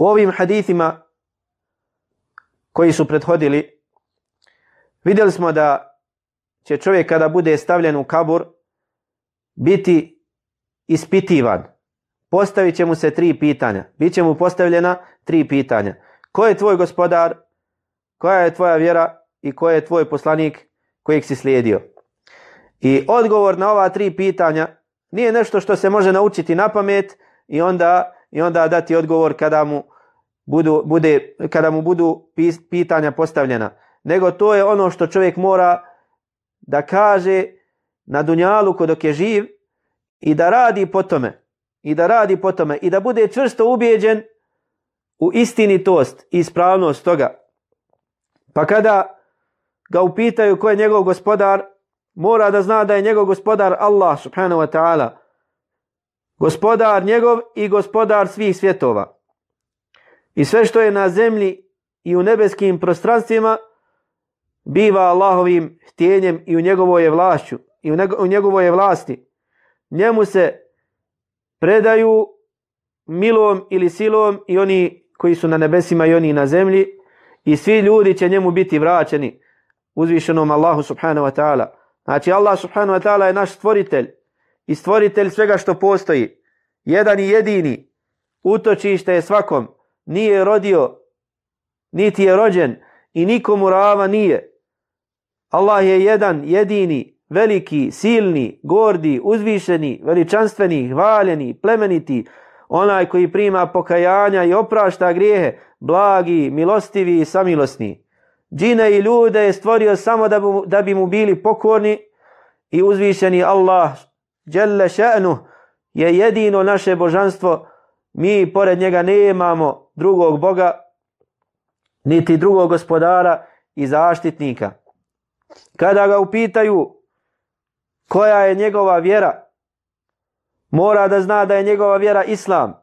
U ovim hadithima koji su prethodili, vidjeli smo da će čovjek kada bude stavljen u kabur biti ispitivan. Postavit će mu se tri pitanja. Biće mu postavljena tri pitanja. Ko je tvoj gospodar? Koja je tvoja vjera? I ko je tvoj poslanik kojeg si slijedio? I odgovor na ova tri pitanja nije nešto što se može naučiti na pamet i onda, i onda dati odgovor kada mu budu, bude, kada mu budu pitanja postavljena. Nego to je ono što čovjek mora da kaže na dunjalu dok je živ i da radi po tome. I da radi po tome. I da bude čvrsto ubijeđen u istinitost i ispravnost toga. Pa kada ga upitaju ko je njegov gospodar, mora da zna da je njegov gospodar Allah subhanahu wa ta'ala. Gospodar njegov i gospodar svih svjetova. I sve što je na zemlji i u nebeskim prostranstvima biva Allahovim htjenjem i u njegovoj je vlašću i u njegovoj je vlasti. Njemu se predaju milom ili silom i oni koji su na nebesima i oni na zemlji i svi ljudi će njemu biti vraćeni uzvišenom Allahu subhanahu wa ta'ala. Znači Allah subhanahu wa ta'ala je naš stvoritelj i stvoritelj svega što postoji. Jedan i jedini utočište je svakom nije rodio, niti je rođen i nikomu rava nije. Allah je jedan, jedini, veliki, silni, gordi, uzvišeni, veličanstveni, hvaljeni, plemeniti, onaj koji prima pokajanja i oprašta grijehe, blagi, milostivi i samilosni. Džine i ljude je stvorio samo da bi, da bi mu bili pokorni i uzvišeni Allah, Đelle še'nu, je jedino naše božanstvo, mi pored njega nemamo drugog Boga, niti drugog gospodara i zaštitnika. Kada ga upitaju koja je njegova vjera, mora da zna da je njegova vjera Islam,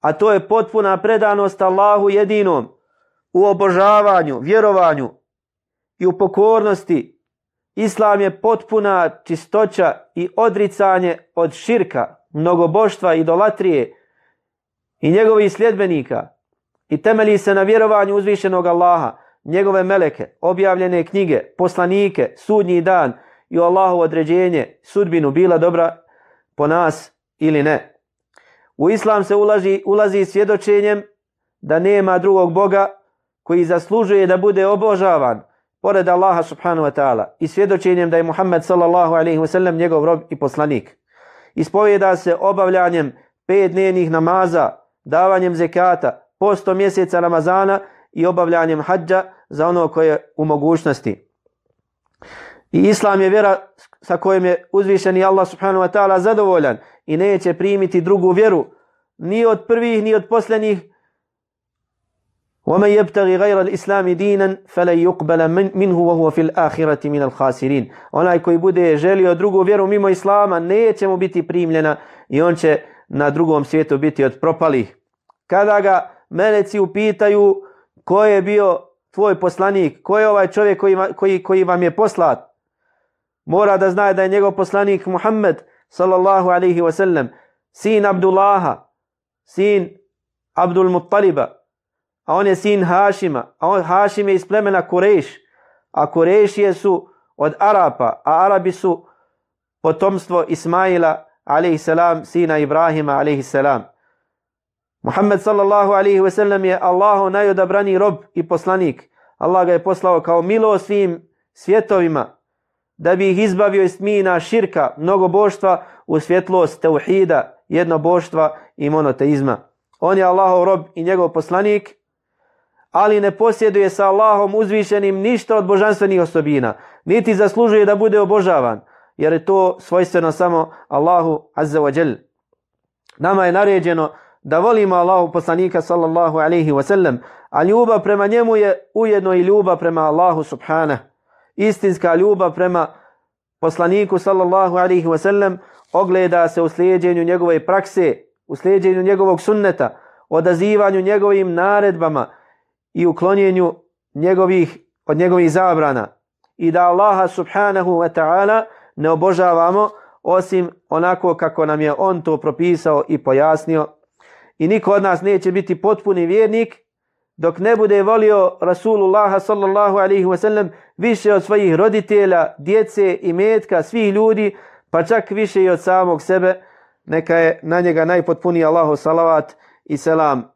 a to je potpuna predanost Allahu jedinom u obožavanju, vjerovanju i u pokornosti. Islam je potpuna čistoća i odricanje od širka, mnogoboštva i idolatrije, i njegovih sljedbenika i temelji se na vjerovanju uzvišenog Allaha, njegove meleke, objavljene knjige, poslanike, sudnji dan i Allahu određenje, sudbinu bila dobra po nas ili ne. U islam se ulazi, ulazi svjedočenjem da nema drugog Boga koji zaslužuje da bude obožavan pored Allaha subhanahu wa ta'ala i svjedočenjem da je Muhammed sallallahu alaihi wa sallam njegov rob i poslanik. Ispovjeda se obavljanjem pet dnevnih namaza, davanjem zekata, posto mjeseca Ramazana i obavljanjem hađa za ono koje je u mogućnosti. I Islam je vjera sa kojom je uzvišeni Allah subhanahu wa ta'ala zadovoljan i neće primiti drugu vjeru ni od prvih ni od posljednjih ومن يبتغي غير الاسلام دينا فلن يقبل منه وهو في الاخره من الخاسرين onaj koji bude želio drugu vjeru mimo islama neće mu biti primljena i on će na drugom svijetu biti od propalih. Kada ga meleci upitaju ko je bio tvoj poslanik, ko je ovaj čovjek koji, koji, koji vam je poslat, mora da zna da je njegov poslanik Muhammed sallallahu alaihi wa sallam, sin Abdullaha, sin Abdul Muttaliba, a on je sin Hašima, a on Hašim je iz plemena Kureš, a Kurešije su od Arapa, a Arabi su potomstvo Ismaila alaihi salam, sina Ibrahima alaihi salam. Muhammed sallallahu alaihi ve sellem je Allahu najodabrani rob i poslanik. Allah ga je poslao kao milo svim svjetovima da bi ih izbavio iz mina širka, mnogo boštva u svjetlost teuhida, jedno boštva i monoteizma. On je Allahov rob i njegov poslanik, ali ne posjeduje sa Allahom uzvišenim ništa od božanstvenih osobina, niti zaslužuje da bude obožavan jer je to svojstveno samo Allahu Azza wa Jal. Nama je naređeno da volimo Allahu poslanika sallallahu alaihi wa sallam, a ljubav prema njemu je ujedno i ljubav prema Allahu subhana. Istinska ljubav prema poslaniku sallallahu alaihi wa sallam ogleda se u slijedjenju njegove prakse, u slijedjenju njegovog sunneta, odazivanju njegovim naredbama i uklonjenju njegovih, od njegovih zabrana. I da Allaha subhanahu wa ta'ala ne obožavamo osim onako kako nam je on to propisao i pojasnio i niko od nas neće biti potpuni vjernik dok ne bude volio Rasulullah sallallahu alaihi wasallam više od svojih roditelja, djece i metka, svih ljudi, pa čak više i od samog sebe, neka je na njega najpotpuniji Allahu salavat i selam.